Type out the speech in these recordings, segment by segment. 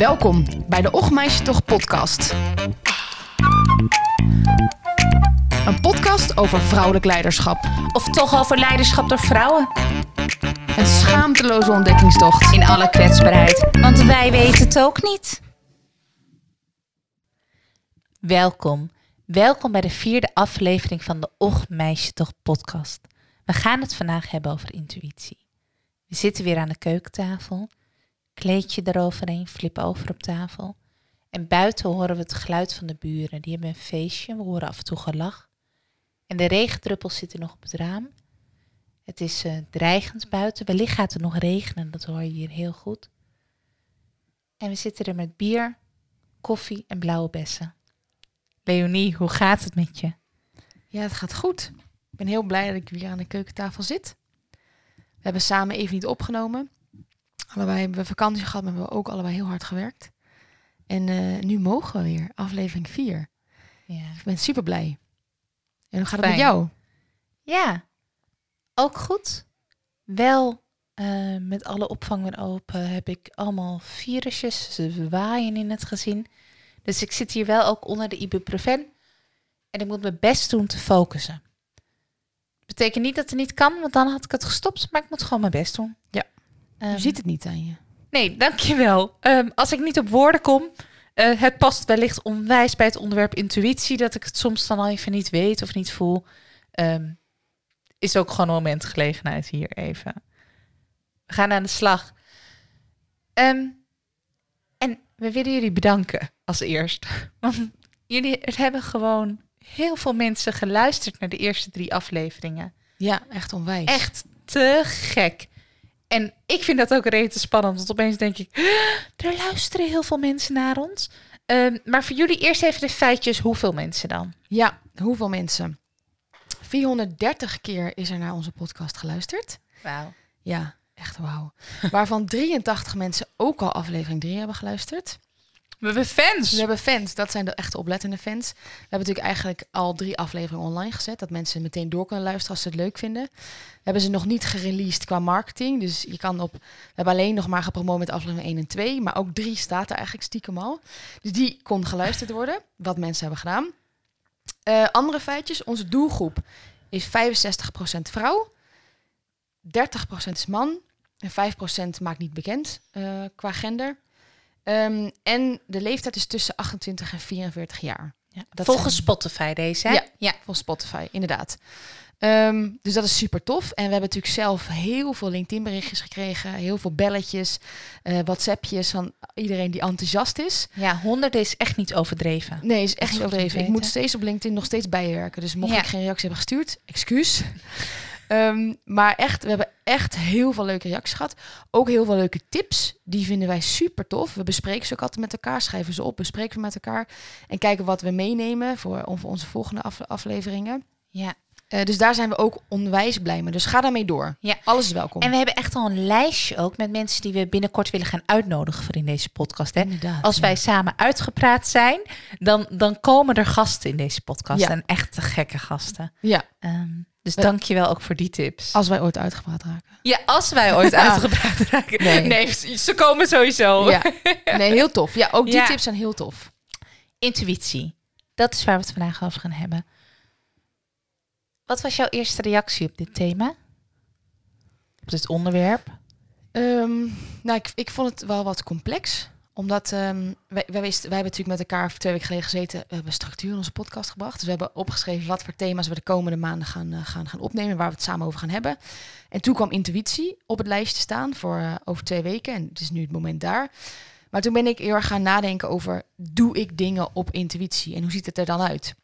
Welkom bij de Och Meisje Toch podcast. Een podcast over vrouwelijk leiderschap. Of toch over leiderschap door vrouwen. Een schaamteloze ontdekkingstocht. In alle kwetsbaarheid. Want wij weten het ook niet. Welkom. Welkom bij de vierde aflevering van de Och Meisje Toch podcast. We gaan het vandaag hebben over intuïtie. We zitten weer aan de keukentafel. Kleedje eroverheen, flip over op tafel. En buiten horen we het geluid van de buren. Die hebben een feestje. We horen af en toe gelach. En de regendruppels zitten nog op het raam. Het is uh, dreigend buiten. Wellicht gaat het nog regenen. Dat hoor je hier heel goed. En we zitten er met bier, koffie en blauwe bessen. Leonie, hoe gaat het met je? Ja, het gaat goed. Ik ben heel blij dat ik weer aan de keukentafel zit. We hebben samen even niet opgenomen. Allebei hebben we vakantie gehad, maar we hebben ook allebei heel hard gewerkt. En uh, nu mogen we weer, aflevering 4. Ja. Ik ben super blij. En hoe gaat het Fijn. met jou? Ja, ook goed. Wel, uh, met alle opvang weer open heb ik allemaal virusjes. Ze waaien in het gezin. Dus ik zit hier wel ook onder de ibuprofen. En ik moet mijn best doen te focussen. Betekent niet dat het niet kan, want dan had ik het gestopt. Maar ik moet gewoon mijn best doen. Ja. Um, je ziet het niet aan je. Nee, dankjewel. Um, als ik niet op woorden kom, uh, het past wellicht onwijs bij het onderwerp intuïtie, dat ik het soms dan al even niet weet of niet voel. Um, is ook gewoon een moment gelegenheid hier even. We gaan aan de slag. Um, en we willen jullie bedanken als eerst. Want jullie hebben gewoon heel veel mensen geluisterd naar de eerste drie afleveringen. Ja, echt onwijs. Echt te gek. En ik vind dat ook rete spannend, want opeens denk ik, er luisteren heel veel mensen naar ons. Um, maar voor jullie eerst even de feitjes, hoeveel mensen dan? Ja, hoeveel mensen? 430 keer is er naar onze podcast geluisterd. Wauw. Ja, echt wauw. Waarvan 83 mensen ook al aflevering 3 hebben geluisterd. We hebben fans. We hebben fans, dat zijn de echte oplettende fans. We hebben natuurlijk eigenlijk al drie afleveringen online gezet. Dat mensen meteen door kunnen luisteren als ze het leuk vinden. We hebben ze nog niet gereleased qua marketing. Dus je kan op. We hebben alleen nog maar gepromoot met aflevering 1 en 2. Maar ook 3 staat er eigenlijk stiekem al. Dus die kon geluisterd worden. Wat mensen hebben gedaan. Uh, andere feitjes. Onze doelgroep is 65% vrouw. 30% is man. En 5% maakt niet bekend uh, qua gender. Um, en de leeftijd is tussen 28 en 44 jaar. Ja, volgens zijn... Spotify deze, hè? Ja, ja, volgens Spotify, inderdaad. Um, dus dat is super tof. En we hebben natuurlijk zelf heel veel LinkedIn-berichtjes gekregen. Heel veel belletjes, uh, WhatsAppjes van iedereen die enthousiast is. Ja, honderden is echt niet overdreven. Nee, is echt niet overdreven. Ik moet steeds op LinkedIn nog steeds bijwerken. Dus mocht ja. ik geen reactie hebben gestuurd, excuus. Um, maar echt, we hebben echt heel veel leuke reacties gehad. Ook heel veel leuke tips. Die vinden wij super tof. We bespreken ze ook altijd met elkaar, schrijven ze op, bespreken we met elkaar. En kijken wat we meenemen voor, voor onze volgende af, afleveringen. Ja. Uh, dus daar zijn we ook onwijs blij mee. Dus ga daarmee door. Ja. Alles is welkom. En we hebben echt al een lijstje ook met mensen die we binnenkort willen gaan uitnodigen voor in deze podcast. Hè? Inderdaad, Als ja. wij samen uitgepraat zijn, dan, dan komen er gasten in deze podcast. Ja. En echte gekke gasten. Ja. Um, dus We- dank je wel ook voor die tips. Als wij ooit uitgepraat raken. Ja, als wij ooit Ja. uitgepraat raken. Nee. Nee. ze komen sowieso. Ja. Nee, heel tof. Ja, ook die Ja. tips zijn heel tof. Intuïtie. Dat is waar we het vandaag over gaan hebben. Wat was jouw eerste reactie op dit thema? Op dit onderwerp? Ehm, nou, ik, ik vond het wel wat complex. Omdat ehm, wij, wij, wisten, wij hebben natuurlijk met elkaar twee weken geleden gezeten. We hebben structuur in onze podcast gebracht. Dus we hebben opgeschreven wat voor thema's we de komende maanden gaan, eh, gaan, gaan opnemen. Waar we het samen over gaan hebben. En toen kwam intuïtie op het lijstje staan voor eh, over twee weken. En het is nu het moment daar. Maar toen ben ik heel erg gaan nadenken over... doe ik dingen op intuïtie? En hoe ziet het er dan uit?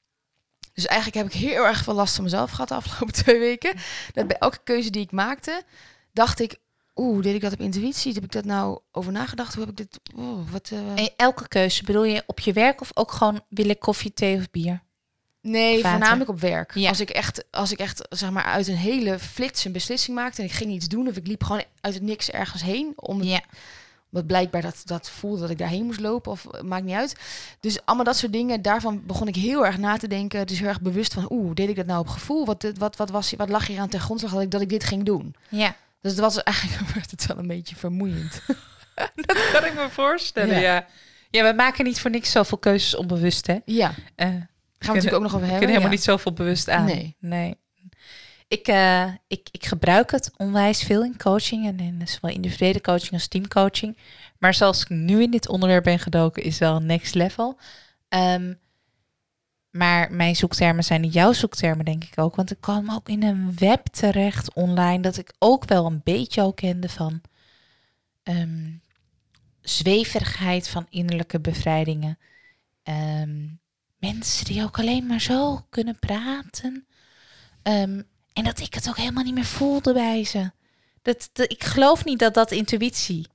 Dus eigenlijk heb ik heel erg veel last van mezelf gehad de afgelopen twee weken. Dat bij elke keuze die ik maakte, dacht ik... Oeh, deed ik dat op intuïtie? Heb ik dat nou over nagedacht? Hoe heb ik dit... wat, eh, En elke keuze, bedoel je op je werk of ook gewoon wil ik koffie, thee of bier? Nee, voornamelijk op werk. Ja. Als ik echt, als ik echt zeg maar uit een hele flits een beslissing maakte en ik ging iets doen of ik liep gewoon uit het niks ergens heen, om Ja. omdat blijkbaar dat dat voelde dat ik daarheen moest lopen of eh, maakt niet uit. Dus allemaal dat soort dingen, daarvan begon ik heel erg na te denken. Dus heel erg bewust van, oeh, deed ik dat nou op gevoel? Wat, wat, wat, was, wat lag hier aan ten grondslag dat ik, dat ik dit ging doen? Ja. Dus het was eigenlijk werd het wel een beetje vermoeiend. dat kan ik me voorstellen, Ja. ja. ja. we maken niet voor niks zoveel keuzes onbewust, hè? Ja, Eh, gaan we natuurlijk ook nog over hebben. ken helemaal ja. niet zoveel bewust aan. Nee. nee. Ik, eh, ik, ik gebruik het onwijs veel in coaching en in zowel individuele coaching als teamcoaching. Maar zoals ik nu in dit onderwerp ben gedoken, is wel next level. Ehm, maar mijn zoektermen zijn niet jouw zoektermen, denk ik ook. Want ik kwam ook in een web terecht online dat ik ook wel een beetje ook kende van ehm, zweverigheid van innerlijke bevrijdingen. Ehm, mensen die ook alleen maar zo kunnen praten. Ehm, en dat ik het ook helemaal niet meer voelde bij ze. Dat, ik geloof niet dat dat intuïtie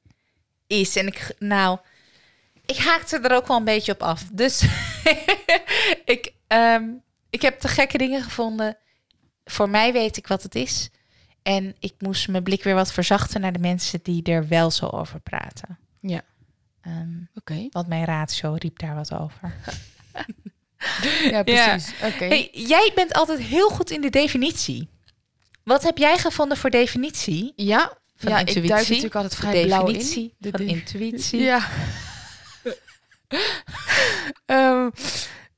is. En ik, nou, ik haakte er ook wel een beetje op af. Dus ik, ehm, ik heb te gekke dingen gevonden. Voor mij weet ik wat het is. En ik moest mijn blik weer wat verzachten naar de mensen die er wel zo over praten. Ja. Ehm, Oké. want mijn ratio riep daar wat over. Ja, precies. Oké. Hey, jij bent altijd heel goed in de definitie. Wat heb jij gevonden voor definitie? Ja, Van ja intuïtie. ik duik natuurlijk altijd De vrij blauw in. definitie De van de- intuïtie. Ja. Ehm,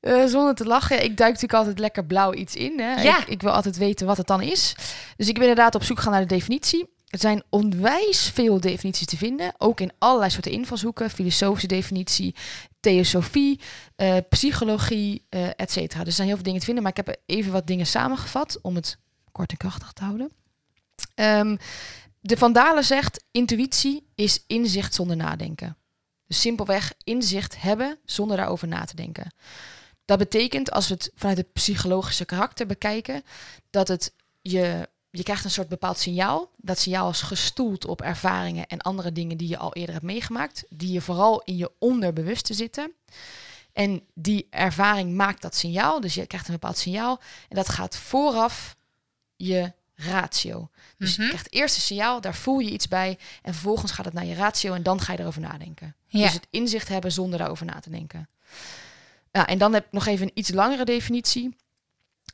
eh, zonder te lachen, ik duik natuurlijk altijd lekker blauw iets in. Hè. Ja. Ik, ik wil altijd weten wat het dan is. Dus ik ben inderdaad op zoek gaan naar de definitie. Er zijn onwijs veel definities te vinden. Ook in allerlei soorten invalshoeken. Filosofische definitie, theosofie, eh, psychologie, eh et cetera. Dus er zijn heel veel dingen te vinden. Maar ik heb even wat dingen samengevat om het kort en krachtig te houden. Ehm, de Vandalen zegt, intuïtie is inzicht zonder nadenken. Dus simpelweg inzicht hebben zonder daarover na te denken. Dat betekent, als we het vanuit het psychologische karakter bekijken, dat het je, je krijgt een soort bepaald signaal. Dat signaal is gestoeld op ervaringen en andere dingen die je al eerder hebt meegemaakt, die je vooral in je onderbewuste zitten. En die ervaring maakt dat signaal, dus je krijgt een bepaald signaal en dat gaat vooraf je ratio. Dus Mhm. je krijgt eerst een signaal, daar voel je iets bij en vervolgens gaat het naar je ratio en dan ga je erover nadenken. Ja. Dus het inzicht hebben zonder daarover na te denken. Ja, en dan heb ik nog even een iets langere definitie.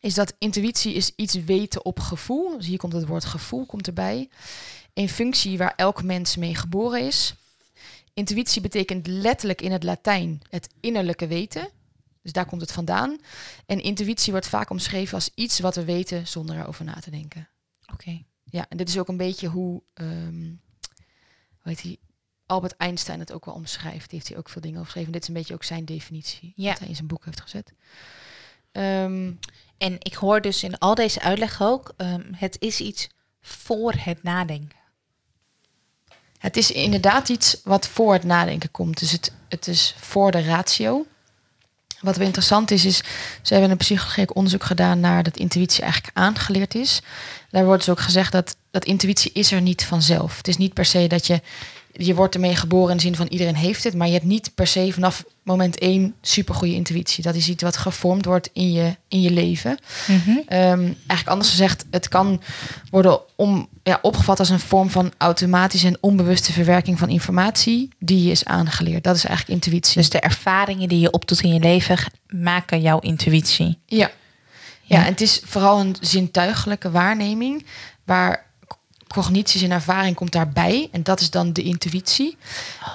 Is dat intuïtie is iets weten op gevoel. Dus hier komt het woord gevoel komt erbij. Een functie waar elk mens mee geboren is. Intuïtie betekent letterlijk in het Latijn het innerlijke weten. Dus daar komt het vandaan. En intuïtie wordt vaak omschreven als iets wat we weten zonder erover na te denken. Oké. Ja, en dit is ook een beetje hoe, ehm hoe heet hij, Albert Einstein het ook wel omschrijft. Die heeft hij ook veel dingen over geschreven. Dit is een beetje ook zijn definitie, Ja. wat hij in zijn boek heeft gezet. Ehm, En ik hoor dus in al deze uitleg ook, ehm, het is iets voor het nadenken. het is inderdaad iets wat voor het nadenken komt. Dus het, het is voor de ratio. Wat wel interessant is, is ze hebben een psychologisch onderzoek gedaan naar dat intuïtie eigenlijk aangeleerd is. Daar wordt dus ook gezegd dat, dat intuïtie is er niet vanzelf. Het is niet per se dat je, je wordt ermee geboren in de zin van iedereen heeft het, maar je hebt niet per se vanaf moment één supergoeie intuïtie. Dat is iets wat gevormd wordt in je, in je leven. Ehm, eigenlijk anders gezegd, het kan worden om, ja, opgevat als een vorm van automatische en onbewuste verwerking van informatie die je is aangeleerd. Dat is eigenlijk intuïtie. Dus de ervaringen die je opdoet in je leven maken jouw intuïtie. Ja. Ja, en het is vooral een zintuigelijke waarneming waar cognities en ervaring komt daarbij. En dat is dan de intuïtie.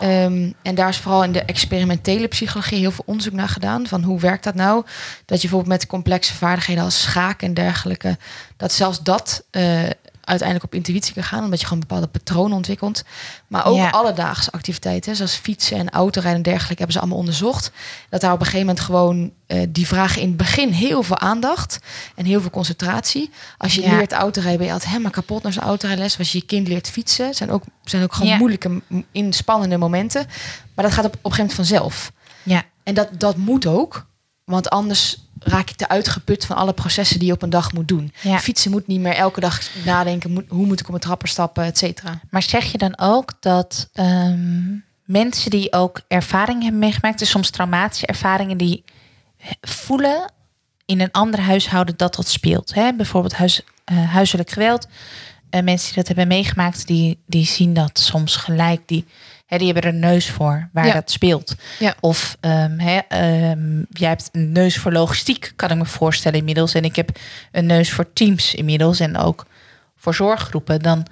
Ehm, en daar is vooral in de experimentele psychologie heel veel onderzoek naar gedaan. Van hoe werkt dat nou? Dat je bijvoorbeeld met complexe vaardigheden als schaken en dergelijke... dat zelfs dat eh, uiteindelijk op intuïtie kan gaan. Omdat je gewoon bepaalde patronen ontwikkelt. Maar ook Ja. alledaagse activiteiten, zoals fietsen en autorijden en dergelijke... hebben ze allemaal onderzocht. Dat daar op een gegeven moment gewoon... eh, die vragen in het begin heel veel aandacht en heel veel concentratie. Als je Ja. leert autorijden, ben je altijd helemaal kapot naar zo'n autorijles. Als je je kind leert fietsen, zijn ook, zijn ook gewoon Ja. moeilijke, inspannende momenten. Maar dat gaat op, op een gegeven moment vanzelf. Ja. En dat, dat moet ook, want anders raak je te uitgeput van alle processen die je op een dag moet doen. Ja. Fietsen moet niet meer elke dag nadenken, moet, hoe moet ik op een trapper stappen, et cetera. Maar zeg je dan ook dat ehm, mensen die ook ervaringen hebben meegemaakt, dus soms traumatische ervaringen, die voelen in een ander huishouden dat dat speelt? Hè? Bijvoorbeeld huis, eh, huiselijk geweld. Eh, mensen die dat hebben meegemaakt, die, die zien dat soms gelijk. Die, hè, die hebben er een neus voor waar Ja. dat speelt. Ja. Of ehm, hè, ehm, jij hebt een neus voor logistiek, kan ik me voorstellen inmiddels. En ik heb een neus voor teams inmiddels. En ook voor zorggroepen. Dan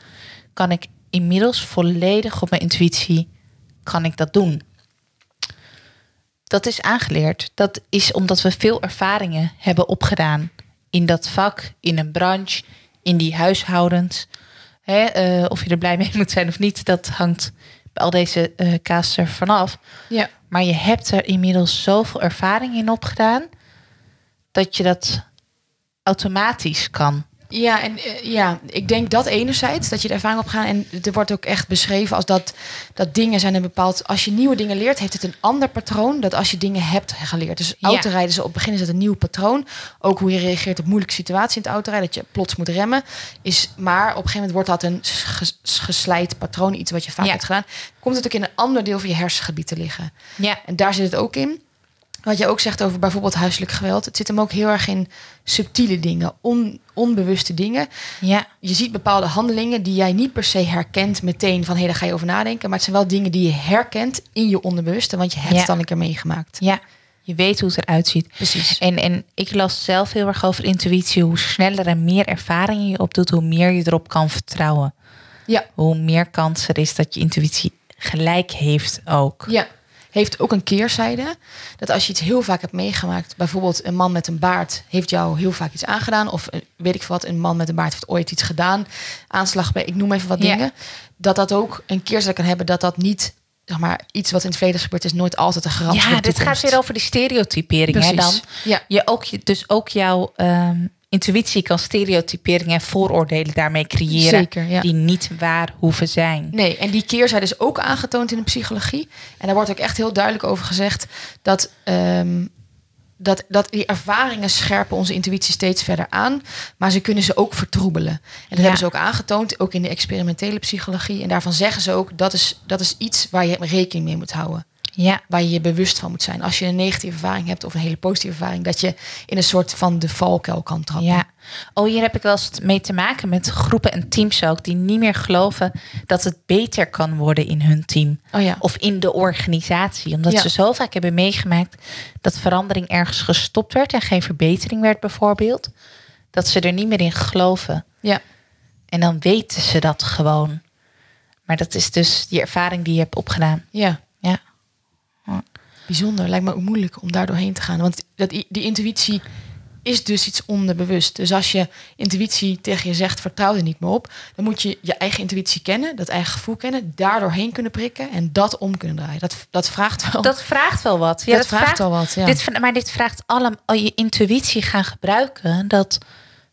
kan ik inmiddels volledig op mijn intuïtie kan ik dat doen? Dat is aangeleerd. Dat is omdat we veel ervaringen hebben opgedaan in dat vak, in een branche, in die huishoudens. Hè, eh, of je er blij mee moet zijn of niet, dat hangt bij al deze uh, kaas er vanaf. Ja. Maar je hebt er inmiddels zoveel ervaring in opgedaan dat je dat automatisch kan. Ja, en eh, ja, ik denk dat enerzijds, dat je de ervaring opgaan. En er wordt ook echt beschreven als dat, dat dingen zijn een bepaald... Als je nieuwe dingen leert, heeft het een ander patroon... dat als je dingen hebt geleerd. Dus Ja. autorijden, is op het begin is het een nieuw patroon. Ook hoe je reageert op moeilijke situaties in het autorijden. Dat je plots moet remmen. Is, maar op een gegeven moment wordt dat een ges- geslijt patroon. Iets wat je vaak Ja. hebt gedaan. Komt het ook in een ander deel van je hersengebied te liggen. Ja, En daar zit het ook in. Wat je ook zegt over bijvoorbeeld huiselijk geweld. Het zit hem ook heel erg in subtiele dingen, on, onbewuste dingen. ja, Je ziet bepaalde handelingen die jij niet per se herkent meteen van hé, daar ga je over nadenken. Maar het zijn wel dingen die je herkent in je onderbewuste, want je hebt Ja. het dan een keer meegemaakt. ja. Je weet hoe het eruit ziet. Precies. En, en ik las zelf heel erg over intuïtie. Hoe sneller en meer ervaring je opdoet, hoe meer je erop kan vertrouwen. Ja. Hoe meer kans er is dat je intuïtie gelijk heeft ook. Ja. Heeft ook een keerzijde. Dat als je iets heel vaak hebt meegemaakt, bijvoorbeeld een man met een baard heeft jou heel vaak iets aangedaan. Of eh, weet ik veel wat, een man met een baard heeft ooit iets gedaan. Aanslag bij, ik noem even wat Ja. dingen. Dat dat ook een keerzijde kan hebben dat dat niet, zeg maar, iets wat in het verleden gebeurd is, nooit altijd een garantie Ja, de dit gaat weer over die stereotypering. Hè, dan. Ja. Je ook, dus ook jouw ehm, intuïtie kan stereotyperingen en vooroordelen daarmee creëren. Zeker, ja. Die niet waar hoeven zijn. Nee, en die keerzijde is ook aangetoond in de psychologie. En daar wordt ook echt heel duidelijk over gezegd dat, ehm, dat, dat die ervaringen scherpen onze intuïtie steeds verder aan. Maar ze kunnen ze ook vertroebelen. En dat Ja. hebben ze ook aangetoond, ook in de experimentele psychologie. En daarvan zeggen ze ook, dat is, dat is iets waar je rekening mee moet houden. Ja, Waar je je bewust van moet zijn. Als je een negatieve ervaring hebt of een hele positieve ervaring, dat je in een soort van de valkuil kan trappen. ja. Oh, hier heb ik wel eens mee te maken met groepen en teams ook. Die niet meer geloven dat het beter kan worden in hun team. Oh ja. Of in de organisatie. Omdat Ja. ze zo vaak hebben meegemaakt dat verandering ergens gestopt werd en geen verbetering werd bijvoorbeeld. Dat ze er niet meer in geloven. Ja. En dan weten ze dat gewoon. Maar dat is dus die ervaring die je hebt opgedaan. Ja. Bijzonder. Lijkt me ook moeilijk om daar doorheen te gaan. Want dat, die intuïtie is dus iets onderbewust. Dus als je intuïtie tegen je zegt, vertrouw er niet meer op. Dan moet je je eigen intuïtie kennen, dat eigen gevoel kennen. Daar doorheen kunnen prikken en dat om kunnen draaien. Dat, dat vraagt wel. Dat vraagt wel wat. Ja, dat vraagt wel wat, ja. Dit, maar dit vraagt allemaal je intuïtie gaan gebruiken. Dat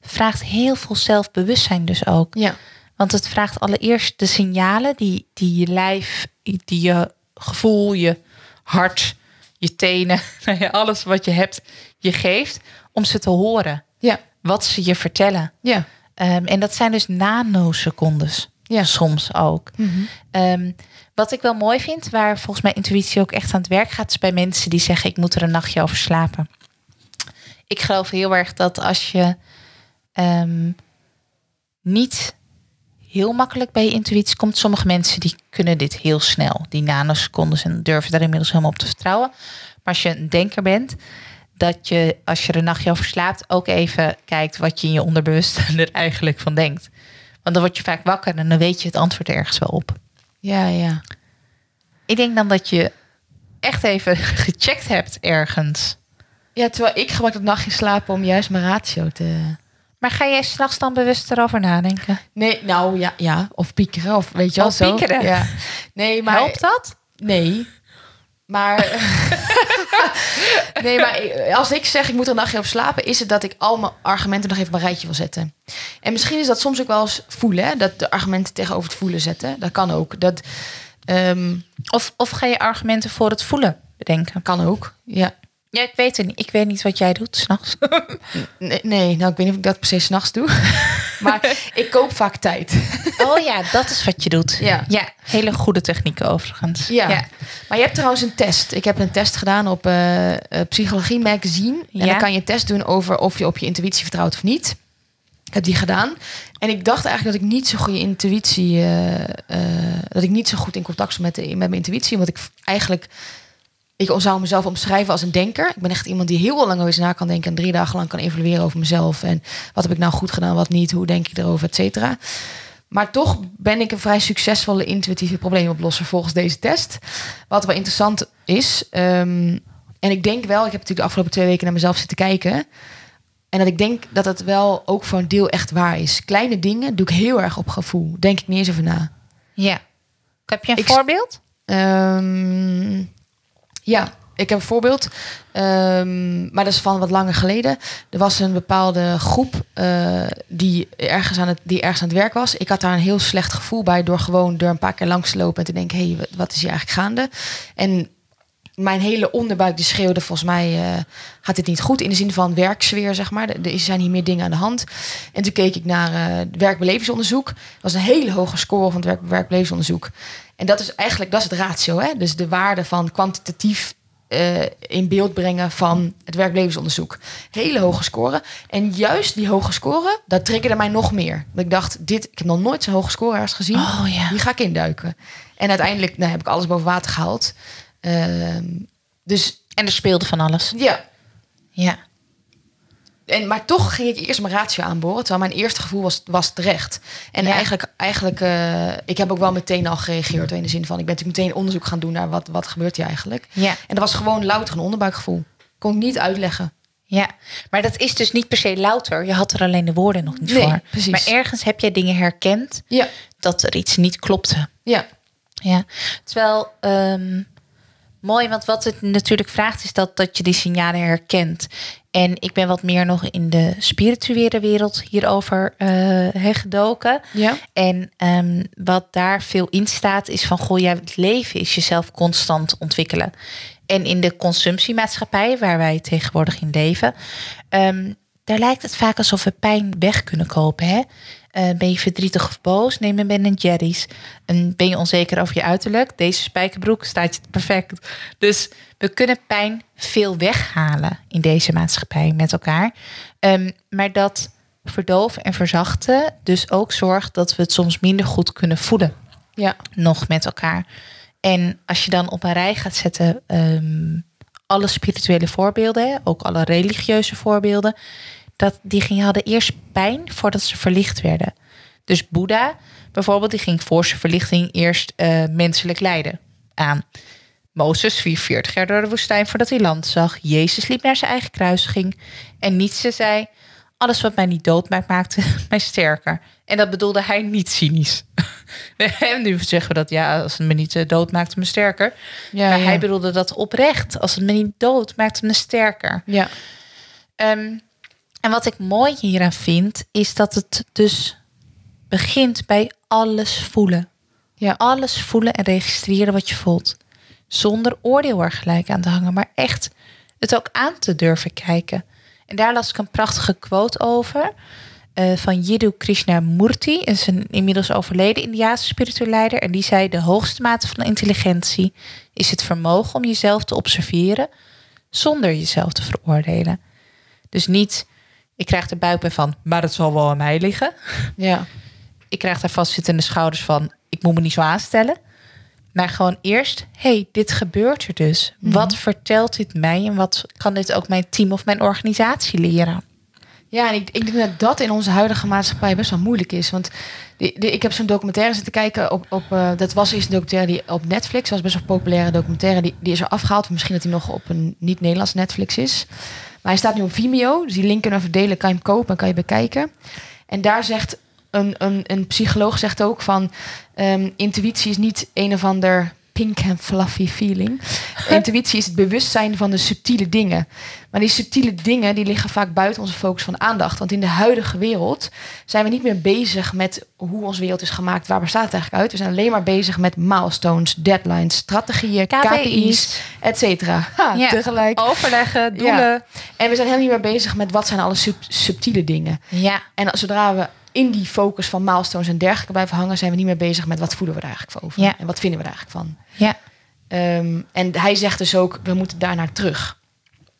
vraagt heel veel zelfbewustzijn dus ook. Ja, Want het vraagt allereerst de signalen die, die je lijf, die je gevoel, je hart, je tenen, nou alles wat je hebt, je geeft, om ze te horen. ja, Wat ze je vertellen. ja. Ehm, en dat zijn dus nanosecondes. Ja. Soms ook. Mhm. Ehm, wat ik wel mooi vind, waar volgens mij intuïtie ook echt aan het werk gaat, is bij mensen die zeggen: Ik moet er een nachtje over slapen. Ik geloof heel erg dat als je ehm, niet heel makkelijk bij je intuïtie komt, sommige mensen die kunnen dit heel snel, die nanosecondes, en durven daar inmiddels helemaal op te vertrouwen. Maar als je een denker bent, dat je als je er een nachtje over slaapt, ook even kijkt wat je in je onderbewuste er eigenlijk van denkt. Want dan word je vaak wakker en dan weet je het antwoord ergens wel op. ja, ja. Ik denk dan dat je echt even gecheckt hebt ergens. Ja, terwijl ik gebruik dat nachtje slapen om juist mijn ratio te... Maar ga jij s'nachts dan bewust erover nadenken? Nee, nou ja, ja. Of piekeren, of weet je wel Oh, zo. piekeren. Ja. Nee, maar... Helpt dat? Nee. Maar. nee, maar als ik zeg ik moet er een nachtje over slapen, is het dat ik al mijn argumenten nog even op een rijtje wil zetten. En misschien is dat soms ook wel eens voelen, hè? dat de argumenten tegenover het voelen zetten. Dat kan ook. Dat ehm, Of, of ga je argumenten voor het voelen bedenken? kan ook. Ja. Ja, ik weet het niet. Ik weet niet wat jij doet s'nachts. Nee, nee, nou ik weet niet of ik dat per se s'nachts doe. maar ik koop vaak tijd. Oh ja, dat is wat je doet. Ja. ja hele goede technieken overigens. Ja. Maar je hebt trouwens een test. Ik heb een test gedaan op eh, eh, Psychologie Magazine. En Ja. dan kan je een test doen over of je op je intuïtie vertrouwt of niet. Ik heb die gedaan. En ik dacht eigenlijk dat ik niet zo goede intuïtie... eh, dat ik niet zo goed in contact stond met, de, met mijn intuïtie. Want ik eigenlijk... Ik zou mezelf omschrijven als een denker. Ik ben echt iemand die heel lang over iets na kan denken... en drie dagen lang kan evalueren over mezelf. En wat heb ik nou goed gedaan, wat niet? Hoe denk ik erover, et cetera. maar toch ben ik een vrij succesvolle intuïtieve probleemoplosser volgens deze test. Wat wel interessant is. ehm, en ik denk wel, ik heb natuurlijk de afgelopen twee weken naar mezelf zitten kijken. En dat ik denk dat het wel ook voor een deel echt waar is. Kleine dingen doe ik heel erg op gevoel. Denk ik niet eens over na. Ja. Heb je een Ik- voorbeeld? Ehm, ja, ik heb een voorbeeld. Ehm, maar dat is van wat langer geleden. Er was een bepaalde groep eh, die, ergens aan het, die ergens aan het werk was. Ik had daar een heel slecht gevoel bij door gewoon er een paar keer langs te lopen en te denken: hé, hey, wat is hier eigenlijk gaande? En mijn hele onderbuik die schreeuwde volgens mij eh, gaat dit niet goed in de zin van werksfeer zeg maar. Er zijn hier meer dingen aan de hand. En toen keek ik naar het werkbelevingsonderzoek. Dat was een hele hoge score van het werk, werkbelevingsonderzoek. En dat is eigenlijk dat is het ratio, hè? Dus de waarde van kwantitatief eh, in beeld brengen van het werkbelevingsonderzoek. Hele hoge score. En juist die hoge score, dat triggerde mij nog meer. Dat ik dacht, dit, ik heb nog nooit zo'n hoge score ergens gezien. Oh ja. Die ga ik induiken. En uiteindelijk nou, heb ik alles boven water gehaald. Ehm, dus En er speelde van alles. ja. Ja. En, maar toch ging ik eerst mijn ratio aanboren. Terwijl mijn eerste gevoel was, was terecht. En Ja. eigenlijk, eigenlijk eh, ik heb ook wel meteen al gereageerd. In de zin van, ik ben natuurlijk meteen onderzoek gaan doen naar wat, wat gebeurt hier eigenlijk. Ja. En dat was gewoon louter een onderbuikgevoel. Kon ik niet uitleggen. Ja, maar dat is dus niet per se louter. Je had er alleen de woorden nog niet Nee, voor. precies. Maar ergens heb jij dingen herkend Ja, dat er iets niet klopte. ja, Ja, terwijl ehm, mooi, want wat het natuurlijk vraagt is dat, dat je die signalen herkent. En ik ben wat meer nog in de spirituele wereld hierover hè, gedoken. ja. En ehm, wat daar veel in staat is van, goh, ja, het leven is jezelf constant ontwikkelen. En in de consumptiemaatschappij, waar wij tegenwoordig in leven, ehm, daar lijkt het vaak alsof we pijn weg kunnen kopen. Hè? Eh, ben je verdrietig of boos? Neem een Ben Jerry's. En ben je onzeker over je uiterlijk? Deze spijkerbroek staat je perfect. Dus we kunnen pijn veel weghalen in deze maatschappij met elkaar. Ehm, maar dat verdoven en verzachten dus ook zorgt dat we het soms minder goed kunnen voelen ja. nog met elkaar. En als je dan op een rij gaat zetten, ehm, alle spirituele voorbeelden, ook alle religieuze voorbeelden, dat die gingen, hadden eerst pijn voordat ze verlicht werden. Dus Boeddha bijvoorbeeld, die ging voor zijn verlichting eerst eh, menselijk lijden aan. Mozes 44 jaar door de woestijn voordat hij land zag. Jezus liep naar zijn eigen kruisiging. En Nietzsche zei, alles wat mij niet dood maakt, maakte mij sterker. En dat bedoelde hij niet cynisch. En nu zeggen we dat, ja, als het me niet eh, dood maakt, me sterker. ja, maar ja. hij bedoelde dat oprecht. Als het me niet dood maakt, me sterker. ja. Ehm, en wat ik mooi hieraan vind, is dat het dus begint bij alles voelen. Ja. Alles voelen en registreren wat je voelt. Zonder oordeel er gelijk aan te hangen, maar echt het ook aan te durven kijken. En daar las ik een prachtige quote over eh, van Jiddu Krishnamurti. is een inmiddels overleden Indiaanse spirituele leider. En die zei: De hoogste mate van intelligentie is het vermogen om jezelf te observeren zonder jezelf te veroordelen. Dus niet, ik krijg de buikpijn van, maar het zal wel aan mij liggen. ja. Ik krijg daar vastzittende schouders van, ik moet me niet zo aanstellen. Maar gewoon eerst, hey, dit gebeurt er dus. Wat vertelt dit mij en wat kan dit ook mijn team of mijn organisatie leren? Ja, en ik, ik denk dat dat in onze huidige maatschappij best wel moeilijk is. Want die, die- ik heb zo'n documentaire zitten kijken op, op eh, dat was eerst een documentaire die op Netflix was best wel een populaire documentaire. Die, die is er afgehaald. Misschien dat hij nog op een niet-Nederlands Netflix is. Maar hij staat nu op Vimeo. Dus die link kunnen we verdelen. Kan je hem kopen en kan je bekijken. En daar zegt een, een, een psycholoog zegt ook van ehm, intuïtie is niet een of ander pink en fluffy feeling. Intuïtie is het bewustzijn van de subtiele dingen. Maar die subtiele dingen die liggen vaak buiten onze focus van aandacht. Want in de huidige wereld zijn we niet meer bezig met hoe onze wereld is gemaakt. Waar bestaat het eigenlijk uit? We zijn alleen maar bezig met milestones, deadlines, strategieën, KPI's, KPI's. et cetera. Ja. Tegelijk. Overleggen, doelen. En we zijn helemaal niet meer bezig met wat zijn alle sub- subtiele dingen. Ja, En zodra we in die focus van milestones en dergelijke blijven hangen, zijn we niet meer bezig met wat voelen we er eigenlijk voor over. Ja. En wat vinden we er eigenlijk van. ja, Ehm, en hij zegt dus ook, we moeten daarnaar terug.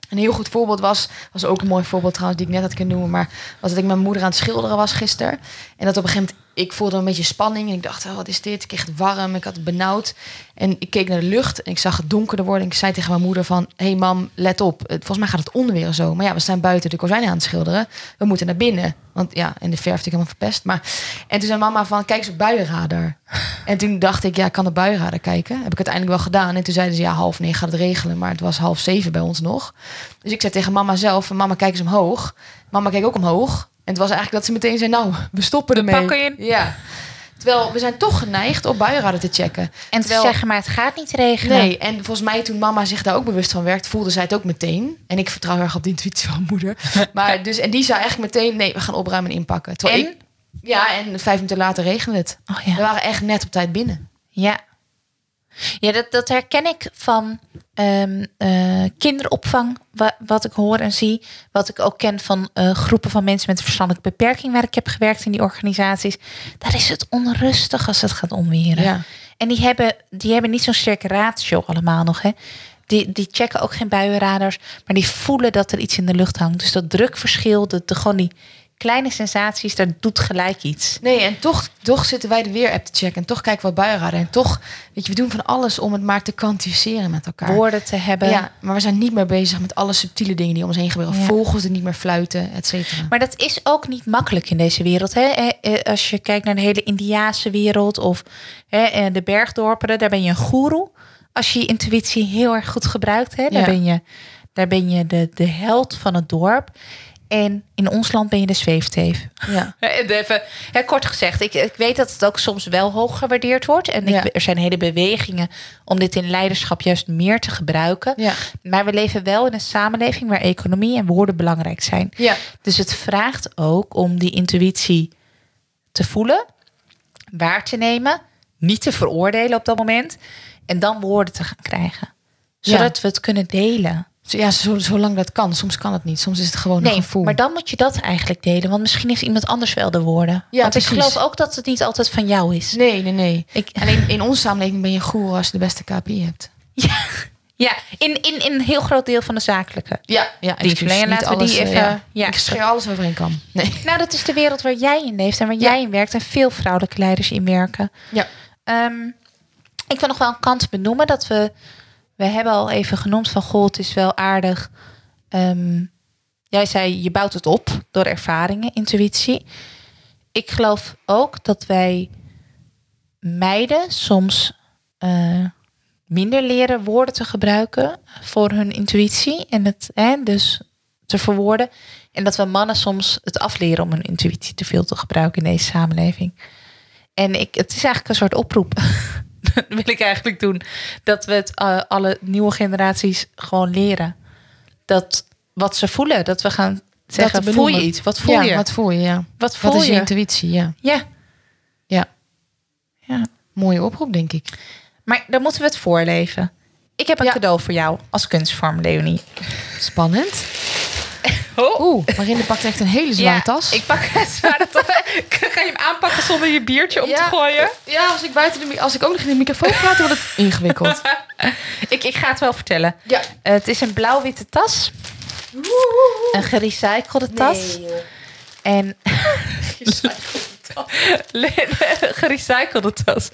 Een heel goed voorbeeld was, was ook een mooi voorbeeld trouwens, die ik net had kunnen noemen, maar was dat ik mijn moeder aan het schilderen was gisteren. En dat op een gegeven moment, ik voelde een beetje spanning. En ik dacht, oh, wat is dit? Ik kreeg het warm, ik had het benauwd. En ik keek naar de lucht en ik zag het donkerder worden. En ik zei tegen mijn moeder van, hey mam, let op. Volgens mij gaat het onweer zo. Maar ja, we staan buiten de kozijnen aan het schilderen. We moeten naar binnen. Want ja, en de verf ik helemaal verpest. Maar, en toen zei mama van, kijk eens op buienradar. En toen dacht ik, ja, ik kan op buienradar kijken. Heb ik uiteindelijk wel gedaan. En toen zeiden ze, ja, half negen gaat het regelen. Maar het was half zeven bij ons nog. Dus ik zei tegen mama zelf, mama, kijk eens omhoog. Mama keek ook omhoog. En het was eigenlijk dat ze meteen zei, nou, we stoppen ermee. pakken in. Ja. Terwijl we zijn toch geneigd op buienradar te checken. En Terwijl- te zeggen, maar het gaat niet regenen. Nee, en volgens mij toen mama zich daar ook bewust van werd, voelde zij het ook meteen. En ik vertrouw erg op de intuïtie van moeder. Maar dus, en die zei eigenlijk meteen, nee, we gaan opruimen en inpakken. Terwijl En? ik, ja, en vijf minuten later regende het. Oh We ja. waren echt net op tijd binnen. Ja, ja dat, dat herken ik van ehm, eh, kinderopvang, wa- wat ik hoor en zie. Wat ik ook ken van eh, groepen van mensen met een verstandelijke beperking, waar ik heb gewerkt in die organisaties. Daar is het onrustig als het gaat onweren. Ja. En die hebben, die hebben niet zo'n sterke ratio allemaal nog. Hè? Die, die checken ook geen buienradars, maar die voelen dat er iets in de lucht hangt. Dus dat drukverschil, de, de, gewoon die kleine sensaties, dat doet gelijk iets. Nee, en toch, toch zitten wij de weer-app te checken. En toch kijken we wat buienradar. En toch, weet je, we doen van alles om het maar te kwantificeren met elkaar. Woorden te hebben. Ja, maar we zijn niet meer bezig met alle subtiele dingen die om ons heen gebeuren. Ja. Vogels die niet meer fluiten, et cetera. Maar dat is ook niet makkelijk in deze wereld. Hè? Eh, eh, Als je kijkt naar de hele Indiaanse wereld of hè, eh, de bergdorpen, daar ben je een goeroe. Als je je intuïtie heel erg goed gebruikt, hè, daar Ja. ben je, daar ben je de, de held van het dorp. En in ons land ben je de zweefteef. Ja. Even, hè, kort gezegd, ik, ik weet dat het ook soms wel hoog gewaardeerd wordt. En ik- er zijn hele bewegingen om dit in leiderschap juist meer te gebruiken. Ja. Maar we leven wel in een samenleving waar economie en woorden belangrijk zijn. Ja. Dus het vraagt ook om die intuïtie te voelen, waar te nemen, niet te veroordelen op dat moment en dan woorden te gaan krijgen. Zodat we het kunnen delen. Ja, zo- zolang dat kan. Soms kan het niet. Soms is het gewoon een Nee, gevoel. maar dan moet je dat eigenlijk delen. Want misschien heeft iemand anders wel de woorden. Ja, want ik precies. geloof ook dat het niet altijd van jou is. Nee, nee, nee. Ik, Alleen in onze samenleving ben je goer als je de beste KPI hebt. ja, ja in, in, in een heel groot deel van de zakelijke. Ja, ja Dienstverlener, excuus. laten we die even- eh, ja. ja. Ik scheer alles over één kam. Nee. Nou, dat is de wereld waar jij in leeft en waar Ja. jij in werkt. En veel vrouwelijke leiders in werken. Ja. Ehm, ik wil nog wel een kant benoemen dat we. We hebben al even genoemd van goh, het is wel aardig. Ehm, jij zei je bouwt het op door ervaringen, intuïtie. Ik geloof ook dat wij meiden soms eh, minder leren woorden te gebruiken voor hun intuïtie en het hè, dus te verwoorden. En dat we mannen soms het afleren om hun intuïtie te veel te gebruiken in deze samenleving. En ik, het is eigenlijk een soort oproep. dat wil ik eigenlijk doen. Dat we het eh, alle nieuwe generaties gewoon leren. Dat wat ze voelen, dat we gaan zeggen, voel je iets? Wat voel ja, je? Wat voel je, ja. wat voel Wat is je je? intuïtie, ja. Ja. Ja. Ja. Mooie oproep, denk ik. Maar dan moeten we het voorleven. Ik heb een Ja. cadeau voor jou als kunstvorm, Leonie. Spannend. Oh. Oeh, Marinde pakt echt een hele zware tas. Ik pak het zware tas. Ga je hem aanpakken zonder je biertje om Ja. te gooien? Ja, als ik, buiten de, als ik ook nog in de microfoon praat, wordt het ingewikkeld. Ik, ik ga het wel vertellen. Ja. Eh, het is een blauw-witte tas. Een gerecyclede tas. En gerecyclede tas.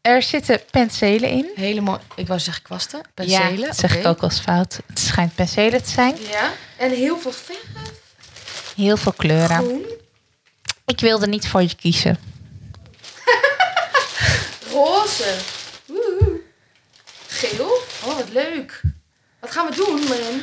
Er zitten penselen in. Hele mooi. Ik wou zeggen kwasten. Penselen. Ja, dat zeg ik ook als fout. Het schijnt penselen te zijn. Ja. En heel veel verf. Heel veel kleuren. Groen. Ik wilde niet voor je kiezen. Roze. Woehoe. Geel. Oh, wat leuk. Wat gaan we doen, Marin?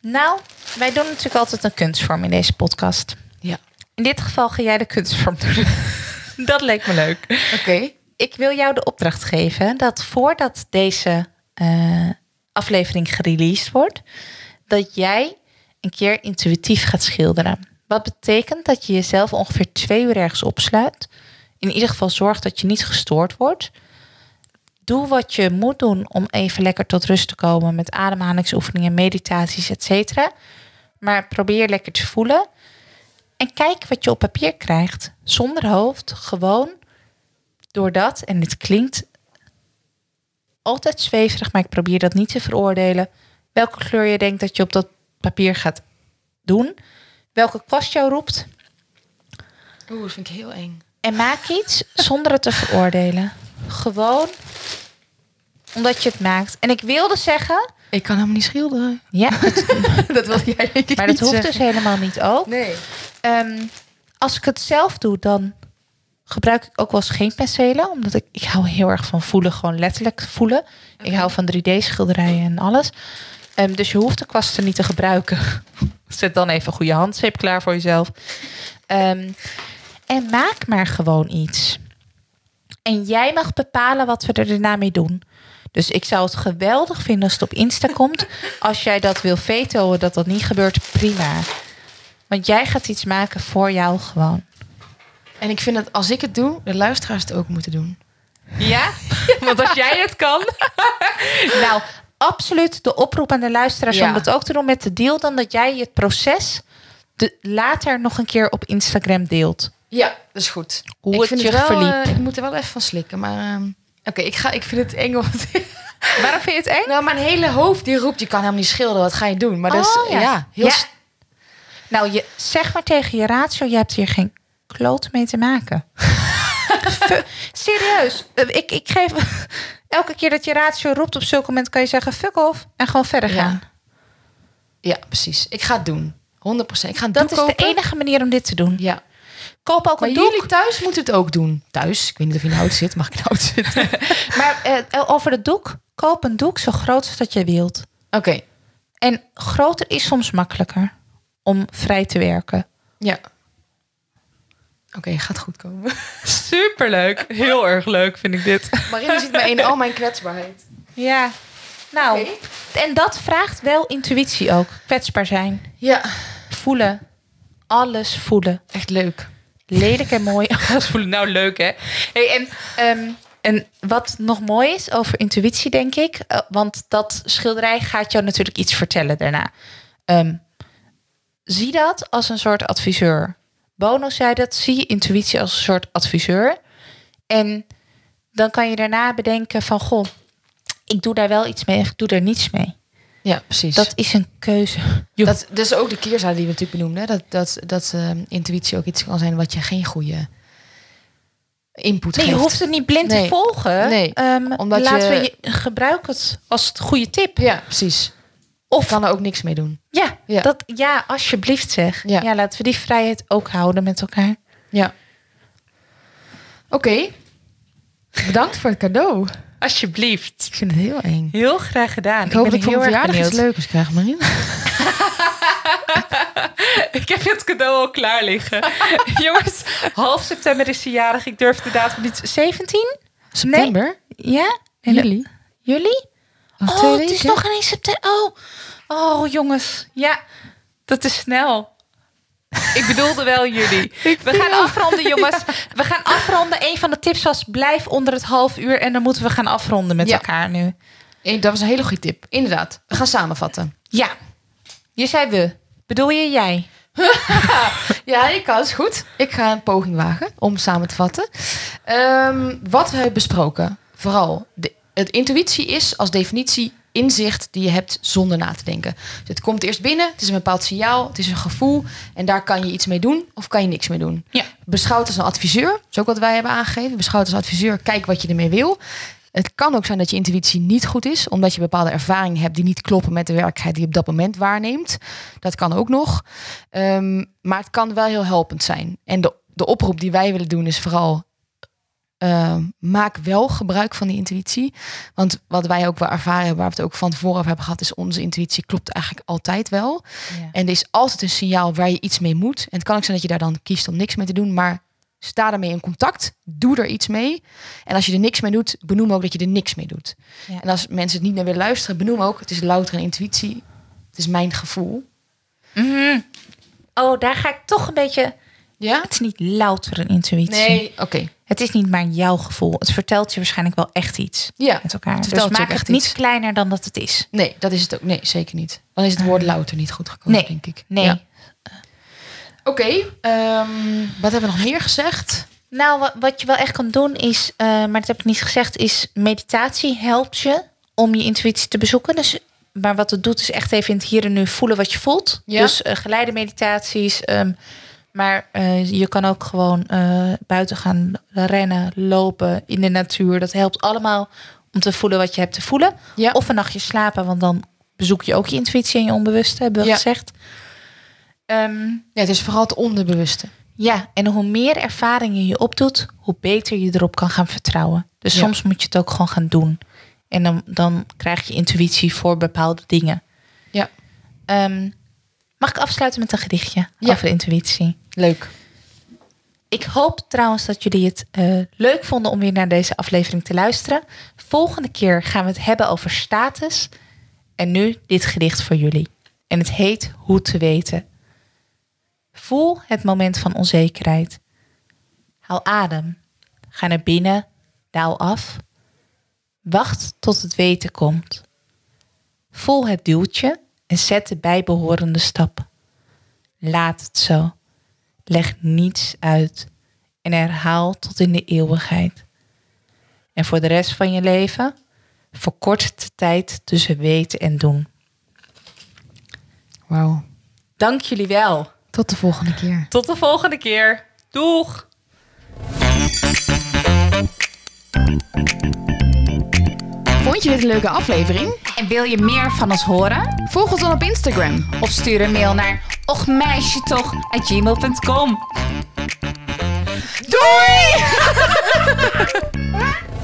Nou, wij doen natuurlijk altijd een kunstvorm in deze podcast. Ja. In dit geval ga jij de kunstvorm doen. dat leek me leuk. Oké. Ik wil jou de opdracht geven dat voordat deze eh, aflevering gereleased wordt, dat jij een keer intuïtief gaat schilderen. Wat betekent dat je jezelf ongeveer twee uur ergens opsluit. In ieder geval zorg dat je niet gestoord wordt. Doe wat je moet doen om even lekker tot rust te komen met ademhalingsoefeningen, meditaties, etc. Maar probeer lekker te voelen. En kijk wat je op papier krijgt. Zonder hoofd, gewoon doordat, en dit klinkt altijd zweverig, maar ik probeer dat niet te veroordelen. Welke kleur je denkt dat je op dat papier gaat doen. Welke kwast jou roept. Oeh, dat vind ik heel eng. En maak iets zonder het te veroordelen. Gewoon omdat je het maakt. En ik wilde zeggen, Ik kan helemaal niet schilderen. ja, dat wil jij ik maar dat hoeft zeggen. dus helemaal niet ook. Nee. Ehm, als ik het zelf doe, dan gebruik ik ook wel eens geen penselen. Omdat ik, ik hou heel erg van voelen, gewoon letterlijk voelen. Ik hou van 3D-schilderijen en alles. Ehm, dus je hoeft de kwasten niet te gebruiken. Zet dan even een goede handzeep klaar voor jezelf. Ehm, en maak maar gewoon iets. En jij mag bepalen wat we er daarna mee doen. Dus ik zou het geweldig vinden als het op Insta komt. Als jij dat wil vetoen, dat dat niet gebeurt, prima. Want jij gaat iets maken voor jou gewoon. En ik vind dat als ik het doe, de luisteraars het ook moeten doen. Ja? Want als jij het kan. nou, absoluut de oproep aan de luisteraars Ja. om dat ook te doen met de deal. Dan dat jij het proces de, later nog een keer op Instagram deelt. Ja, dat is goed. Hoe ik het vind je wel, verliep. eh, ik moet er wel even van slikken, maar... ehm, Oké, ik ga. ik vind het eng. Want Waarom vind je het eng? nou, mijn hele hoofd die roept, je kan helemaal niet schilderen. Wat ga je doen? Maar dat is, Oh, ja. ja. heel Ja. Nou, je, zeg maar tegen je ratio, je hebt hier geen kloot mee te maken. Serieus, eh, ik, ik geef... Elke keer dat je ratio roept op zulk moment kan je zeggen fuck off en gewoon verder gaan. Ja. ja, precies. Ik ga het doen. 100%. Ik ga Dat doek is de enige manier om dit te doen. Ja. Koop ook Maar een doek. jullie thuis moeten het ook doen. Thuis? Ik weet niet of je auto zit. Mag ik auto zitten? Maar eh, over de doek, koop een doek zo groot als dat je wilt. Oké. En groter is soms makkelijker om vrij te werken. Ja. Oké, gaat goed komen. Superleuk. Heel erg leuk vind ik dit. Marine ziet me in al mijn kwetsbaarheid. Ja. Nou, en dat vraagt wel intuïtie ook. Kwetsbaar zijn. Ja, Voelen. Alles voelen. echt leuk. Lelijk en mooi. Alles voelen. Nou, leuk hè. Hey, en, ehm, en wat nog mooi is over intuïtie, denk ik. eh, want dat schilderij gaat jou natuurlijk iets vertellen daarna. Ehm, zie dat als een soort adviseur. Bono zei dat. Zie je intuïtie als een soort adviseur. En dan kan je daarna bedenken van... Goh, ik doe daar wel iets mee of ik doe daar niets mee. Ja, precies. Dat is een keuze. Dat, dat is ook de keerzijde die we natuurlijk benoemden. Dat, dat, dat eh, intuïtie ook iets kan zijn wat je geen goede input Nee, je hoeft het niet blind Nee. te volgen. Nee, Ehm, omdat laten je- we je, gebruik het als het goede tip. Ja, precies. Of kan er ook niks mee doen. Ja, Ja. Dat, ja alsjeblieft zeg. Ja. Ja. laten we die vrijheid ook houden met elkaar. Ja. Oké. Bedankt voor het cadeau. Alsjeblieft. Ik vind het heel eng. Heel graag gedaan. Ik hoop dat ik voor heel mijn verjaardag iets leukers krijg, Marine. Ik heb het cadeau al klaar liggen. Jongens, half september is ze jarig. Ik durf de datum niet. 17? September? Ja? Juli? Juli? Oh, twee het is nog ineens september. Oh. oh, jongens. Ja, dat is snel. Ik bedoelde wel jullie. We gaan afronden, jongens. We gaan afronden. Een van de tips was blijf onder het half uur. En dan moeten we gaan afronden met Ja. elkaar nu. Eh, Dat was een hele goede tip. Inderdaad. We gaan samenvatten. Ja. Je zei we. Bedoel je jij? Ja, ik kan. Is goed. Ik ga een poging wagen om samen te vatten. Ehm, wat we hebben besproken. Vooral, de, het intuïtie is als definitie inzicht die je hebt zonder na te denken. Dus het komt eerst binnen, het is een bepaald signaal, het is een gevoel en daar kan je iets mee doen of kan je niks mee doen. Ja. Beschouwd als een adviseur, dat is ook wat wij hebben aangegeven. Beschouwd als adviseur, kijk wat je ermee wil. Het kan ook zijn dat je intuïtie niet goed is, omdat je bepaalde ervaringen hebt die niet kloppen met de werkelijkheid die je op dat moment waarneemt. Dat kan ook nog. Ehm, maar het kan wel heel helpend zijn. En de, de oproep die wij willen doen is vooral. Ehm, maak wel gebruik van die intuïtie. Want wat wij ook wel ervaren hebben, waar we het ook van tevoren hebben gehad, is onze intuïtie klopt eigenlijk altijd wel. En er is altijd een signaal waar je iets mee moet. En het kan ook zijn dat je daar dan kiest om niks mee te doen, maar sta daarmee in contact. Doe er iets mee. En als je er niks mee doet, benoem ook dat je er niks mee doet. Ja. En als mensen het niet meer willen luisteren, benoem ook, het is louter een intuïtie. Het is mijn gevoel. Mhm. Oh, daar ga ik toch een beetje... Ja? Het is niet louter een intuïtie. Nee, oké. Het is niet maar jouw gevoel. Het vertelt je waarschijnlijk wel echt iets Ja, met elkaar. het Dus maak het niet iets. kleiner dan dat het is. Nee, dat is het ook. Nee, zeker niet. Dan is het woord louter niet goed gekomen, Nee, denk ik. Nee. Ja. Oké, ehm, wat hebben we nog meer gezegd? Nou, wa- wat je wel echt kan doen is, eh, maar dat heb ik niet gezegd, is meditatie helpt je om je intuïtie te bezoeken. Dus, maar wat het doet is echt even in het hier en nu voelen wat je voelt. Ja. Dus eh, geleide meditaties, ehm, Maar eh, je kan ook gewoon eh, buiten gaan rennen, lopen in de natuur. Dat helpt allemaal om te voelen wat je hebt te voelen. Ja. Of een nachtje slapen, want dan bezoek je ook je intuïtie en je onbewuste, hebben we Ja. gezegd. Ehm, ja, het is vooral het onderbewuste. ja, en hoe meer ervaringen je opdoet, hoe beter je erop kan gaan vertrouwen. Dus Ja. soms moet je het ook gewoon gaan doen. En dan, dan krijg je intuïtie voor bepaalde dingen. Ja. Ehm, mag ik afsluiten met een gedichtje Ja. over intuïtie? Leuk. Ik hoop trouwens dat jullie het eh, leuk vonden om weer naar deze aflevering te luisteren. Volgende keer gaan we het hebben over status. En nu dit gedicht voor jullie. En het heet Hoe te weten. Voel het moment van onzekerheid. Haal adem. Ga naar binnen. Daal af. Wacht tot het weten komt. Voel het duwtje en zet de bijbehorende stap. Laat het zo. Leg niets uit en herhaal tot in de eeuwigheid. En voor de rest van je leven, verkort de tijd tussen weten en doen. Wauw. Dank jullie wel. Tot de volgende keer. Tot de volgende keer. Doeg! Vond je dit een leuke aflevering? En wil je meer van ons horen? Volg ons dan op Instagram. Of stuur een mail naar ochmeisjetoch.gmail.com Doei!